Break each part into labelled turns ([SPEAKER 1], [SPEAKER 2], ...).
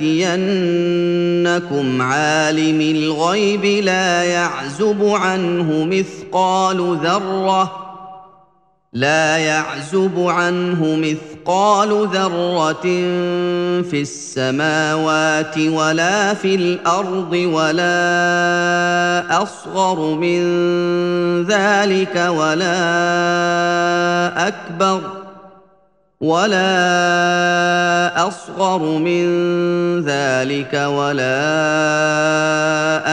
[SPEAKER 1] لتاتينكم عالم الغيب لا يعزب عنه مثقال ذرة لا يعزب عنه مثقال ذرة في السماوات ولا في الأرض ولا أصغر من ذلك ولا أكبر ولا اصغر من ذلك ولا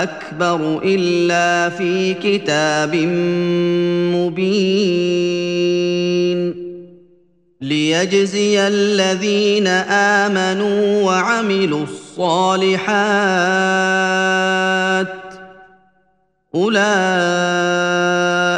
[SPEAKER 1] اكبر الا في كتاب مبين ليجزي الذين امنوا وعملوا الصالحات اولئك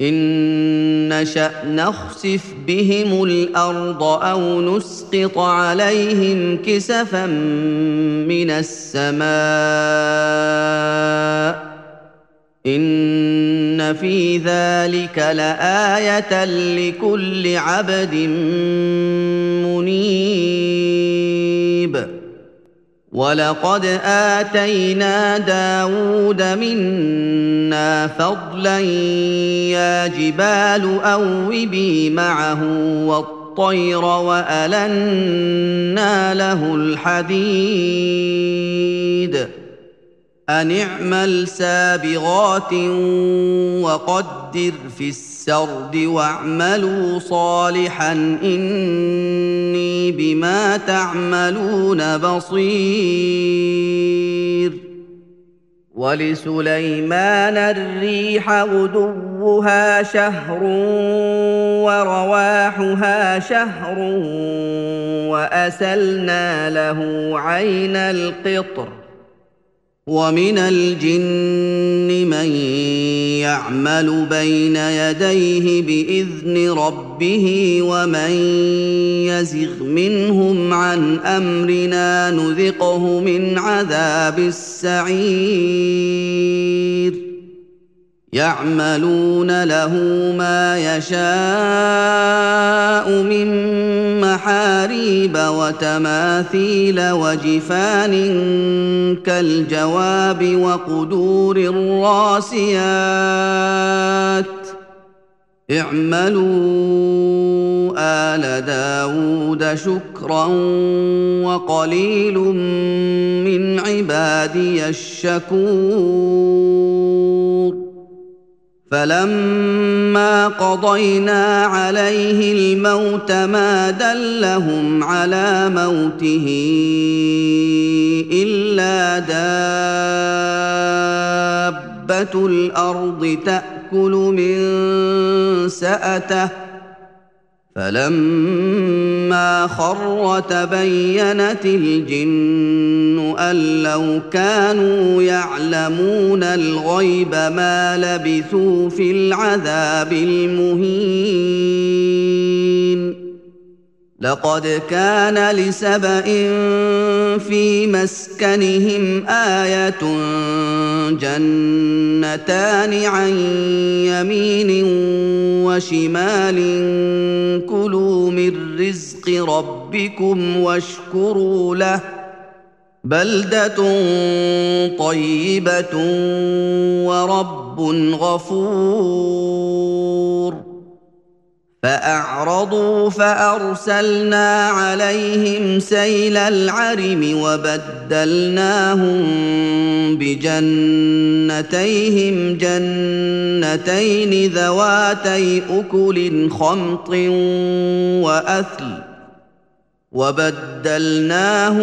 [SPEAKER 1] ان نشا نخسف بهم الأرض أو نسقط عليهم كسفا من السماء ان في ذلك لايه لكل عبد منيب ولقد اتينا داود منا فضلا يا جبال اوبي معه والطير والنا له الحديد ان اعمل سابغات وقدر في السرد واعملوا صالحا إني بما تعملون بصير. ولسليمان الريح غدوها شهر ورواحها شهر وأسلنا له عين القطر ومن الجن من يعمل بين يديه بإذن ربه ومن يزغ منهم عن أمرنا نذقه من عذاب السعير. يعملون له ما يشاء من محاريب وتماثيل وجفان كالجواب وقدور الراسيات. اعملوا آل داود شكرا وقليل من عبادي الشكور. فلما قضينا عليه الموت ما دلهم على موته إلا دابة الأرض تأكل من سأته فلما خر تبينت الجن أن لو كانوا يعلمون الغيب ما لبثوا في العذاب المهين. لقد كان لسبأ في مسكنهم آية جنتان عن يمين وشمال. كلوا من رزق ربكم واشكروا له. بلدة طيبة ورب غفور. فأعرضوا فأرسلنا عليهم سيل العرم وبدلناهم بجنتيهم جنتين ذواتي أكل خمط وأثل وبدلناهم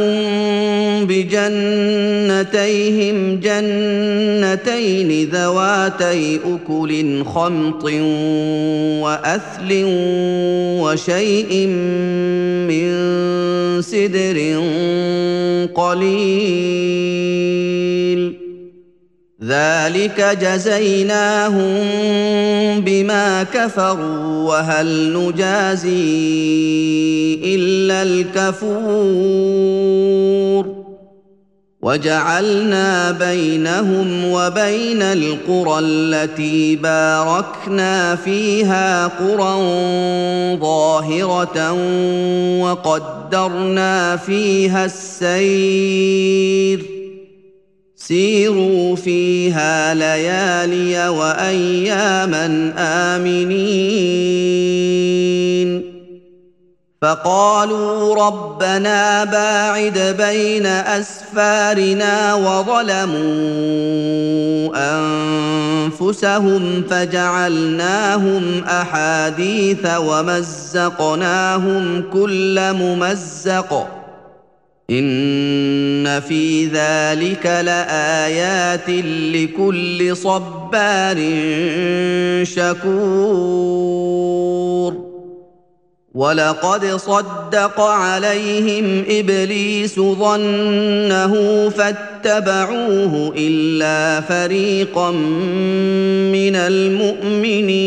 [SPEAKER 1] بجنتيهم جنتين ذواتي أكل خمط وأثل وشيء من سدر قليل. ذلك جزيناهم بما كفروا وهل نجازي إلا الكفور وجعلنا بينهم وبين القرى التي باركنا فيها قرى ظاهرة وقدرنا فيها السير سيروا فيها ليالي وأياما آمنين. فقالوا ربنا باعد بين أسفارنا وظلموا أنفسهم فجعلناهم أحاديث ومزقناهم كل ممزق. ان في ذلك لايات لكل صبار شكور ولقد صدق عليهم ابليس ظنه فاتبعوه الا فريقا من المؤمنين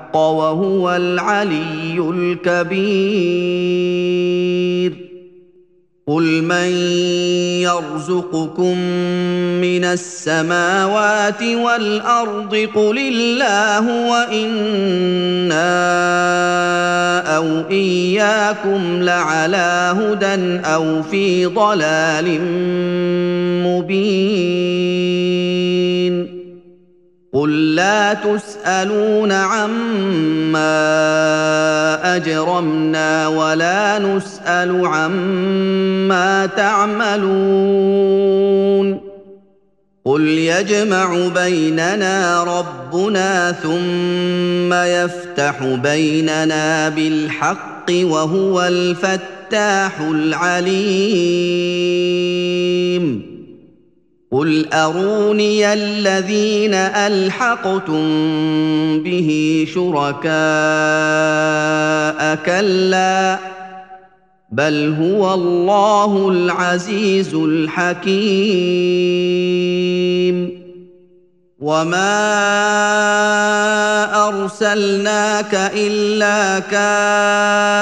[SPEAKER 1] الحق وهو العلي الكبير. قل من يرزقكم من السماوات والأرض قل الله وإنا أو إياكم لعلى هدى أو في ضلال مبين. قل لا تسالون عما اجرمنا ولا نسال عما تعملون قل يجمع بيننا ربنا ثم يفتح بيننا بالحق وهو الفتاح العليم قل اروني الذين الحقتم به شركاء كلا بل هو الله العزيز الحكيم وما ارسلناك الا كافه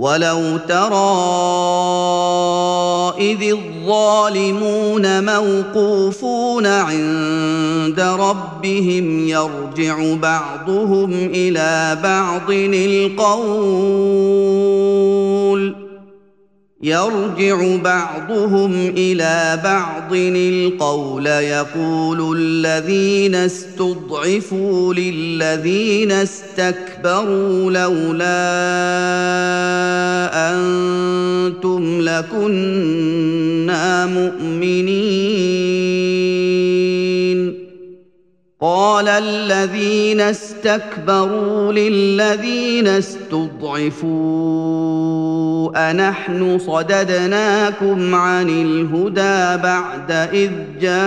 [SPEAKER 1] ولو ترى اذ الظالمون موقوفون عند ربهم يرجع بعضهم إلى بعض القول يرجع بعضهم إلى بعض القول يقول الذين استضعفوا للذين استكبروا لولا أنتم لكنا مؤمنين. قال الذين استكبروا للذين استضعفوا أنحن صددناكم عن الهدى بعد إذ جاءكم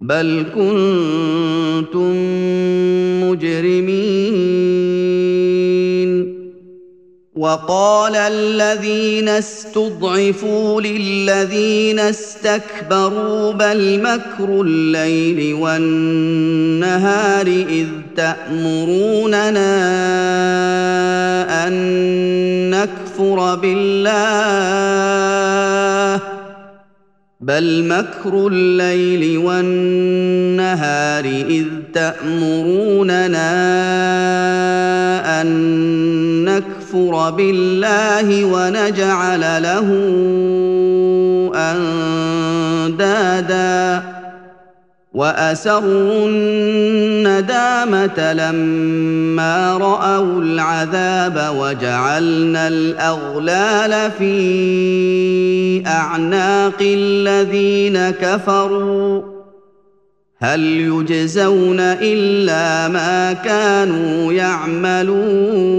[SPEAKER 1] بل كنتم مجرمين. وقال الذين استضعفوا للذين استكبروا بل مكر الليل والنهار إذ تأمروننا أن نكفر بالله بل مكر الليل والنهار إذ تأمروننا أن نكفر بالله ونجعل له اندادا واسروا الندامه لما راوا العذاب وجعلنا الاغلال في اعناق الذين كفروا هل يجزون الا ما كانوا يعملون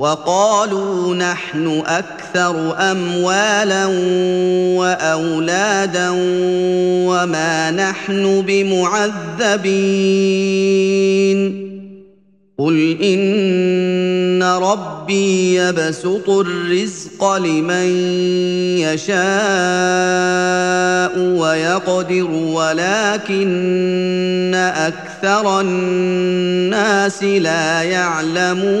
[SPEAKER 1] وقالوا نحن أكثر أموالا وأولادا وما نحن بمعذبين. قل ان ربي يبسط الرزق لمن يشاء ويقدر ولكن أكثر الناس لا يعلمون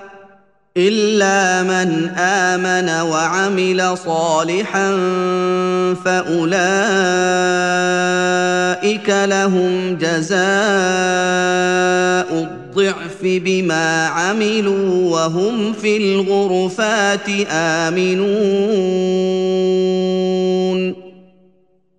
[SPEAKER 1] إلا من آمن وعمل صالحا فأولئك لهم جزاء الضعف بما عملوا وهم في الغرفات آمنون.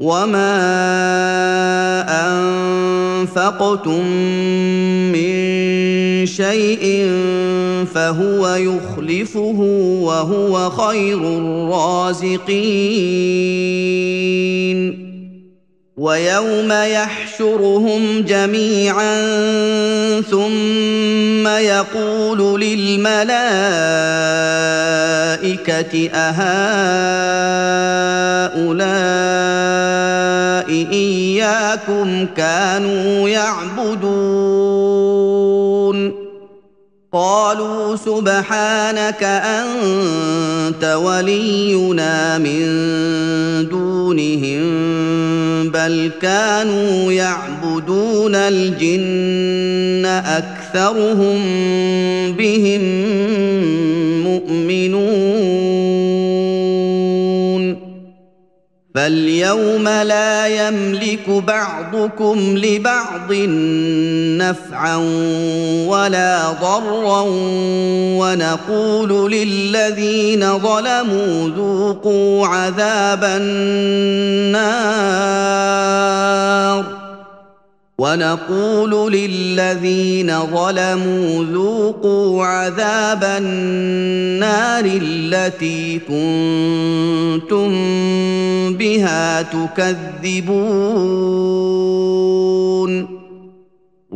[SPEAKER 1] وما انفقتم من شيء فهو يخلفه وهو خير الرازقين ويوم يحشرهم جميعا ثم يقول للملائكه اهؤلاء إياكم كانوا يعبدون. قالوا سبحانك أنت ولينا من دونهم بل كانوا يعبدون الجن أكثرهم بهم مؤمنون. فاليوم لا يملك بعضكم لبعض نفعا ولا ضرا ونقول للذين ظلموا ذوقوا عذاب النار. ونقول للذين ظلموا ذوقوا عذاب النار التي كنتم بها تكذبون.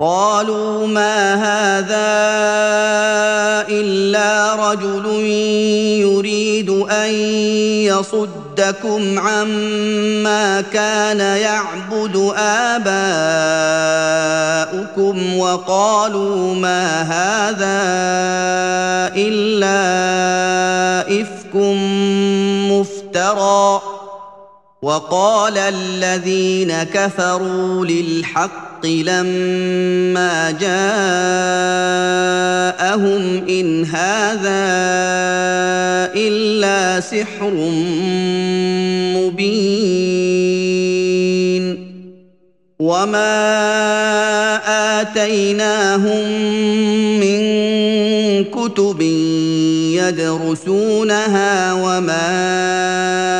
[SPEAKER 1] قالوا ما هذا إلا رجل يريد أن يصدكم عما كان يعبد آباؤكم وقالوا ما هذا إلا إفك مفترى وقال الذين كفروا للحق لما جاءهم إن هذا إلا سحر مبين وما آتيناهم من كتب يدرسونها وما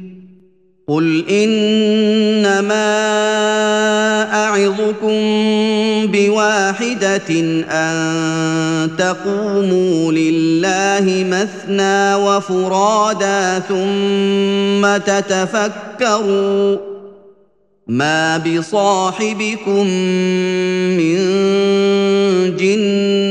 [SPEAKER 1] قل انما اعظكم بواحده ان تقوموا لله مثنى وفرادا ثم تتفكروا ما بصاحبكم من جنه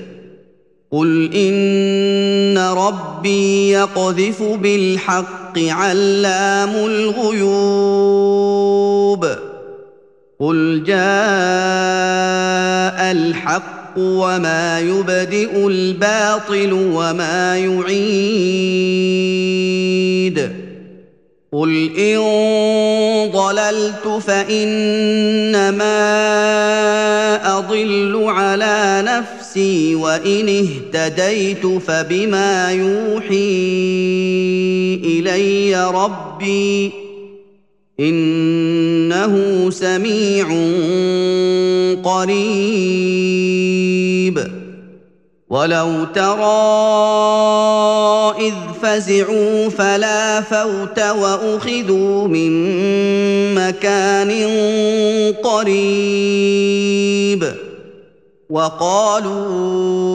[SPEAKER 1] قل ان ربي يقذف بالحق علام الغيوب قل جاء الحق وما يبدئ الباطل وما يعيد قل ان ضللت فانما اضل على نفسي وإن اهتديت فبما يوحي إلي ربي إنه سميع قريب. ولو ترى إذ فزعوا فلا فوت وأخذوا من مكان قريب. وقالوا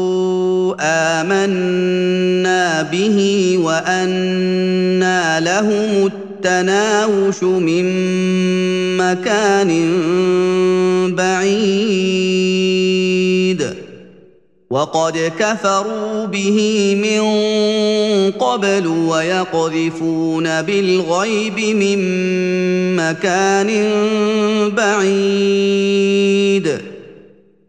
[SPEAKER 1] آمنا به وانى لهم التناوش من مكان بعيد. وقد كفروا به من قبل ويقذفون بالغيب من مكان بعيد.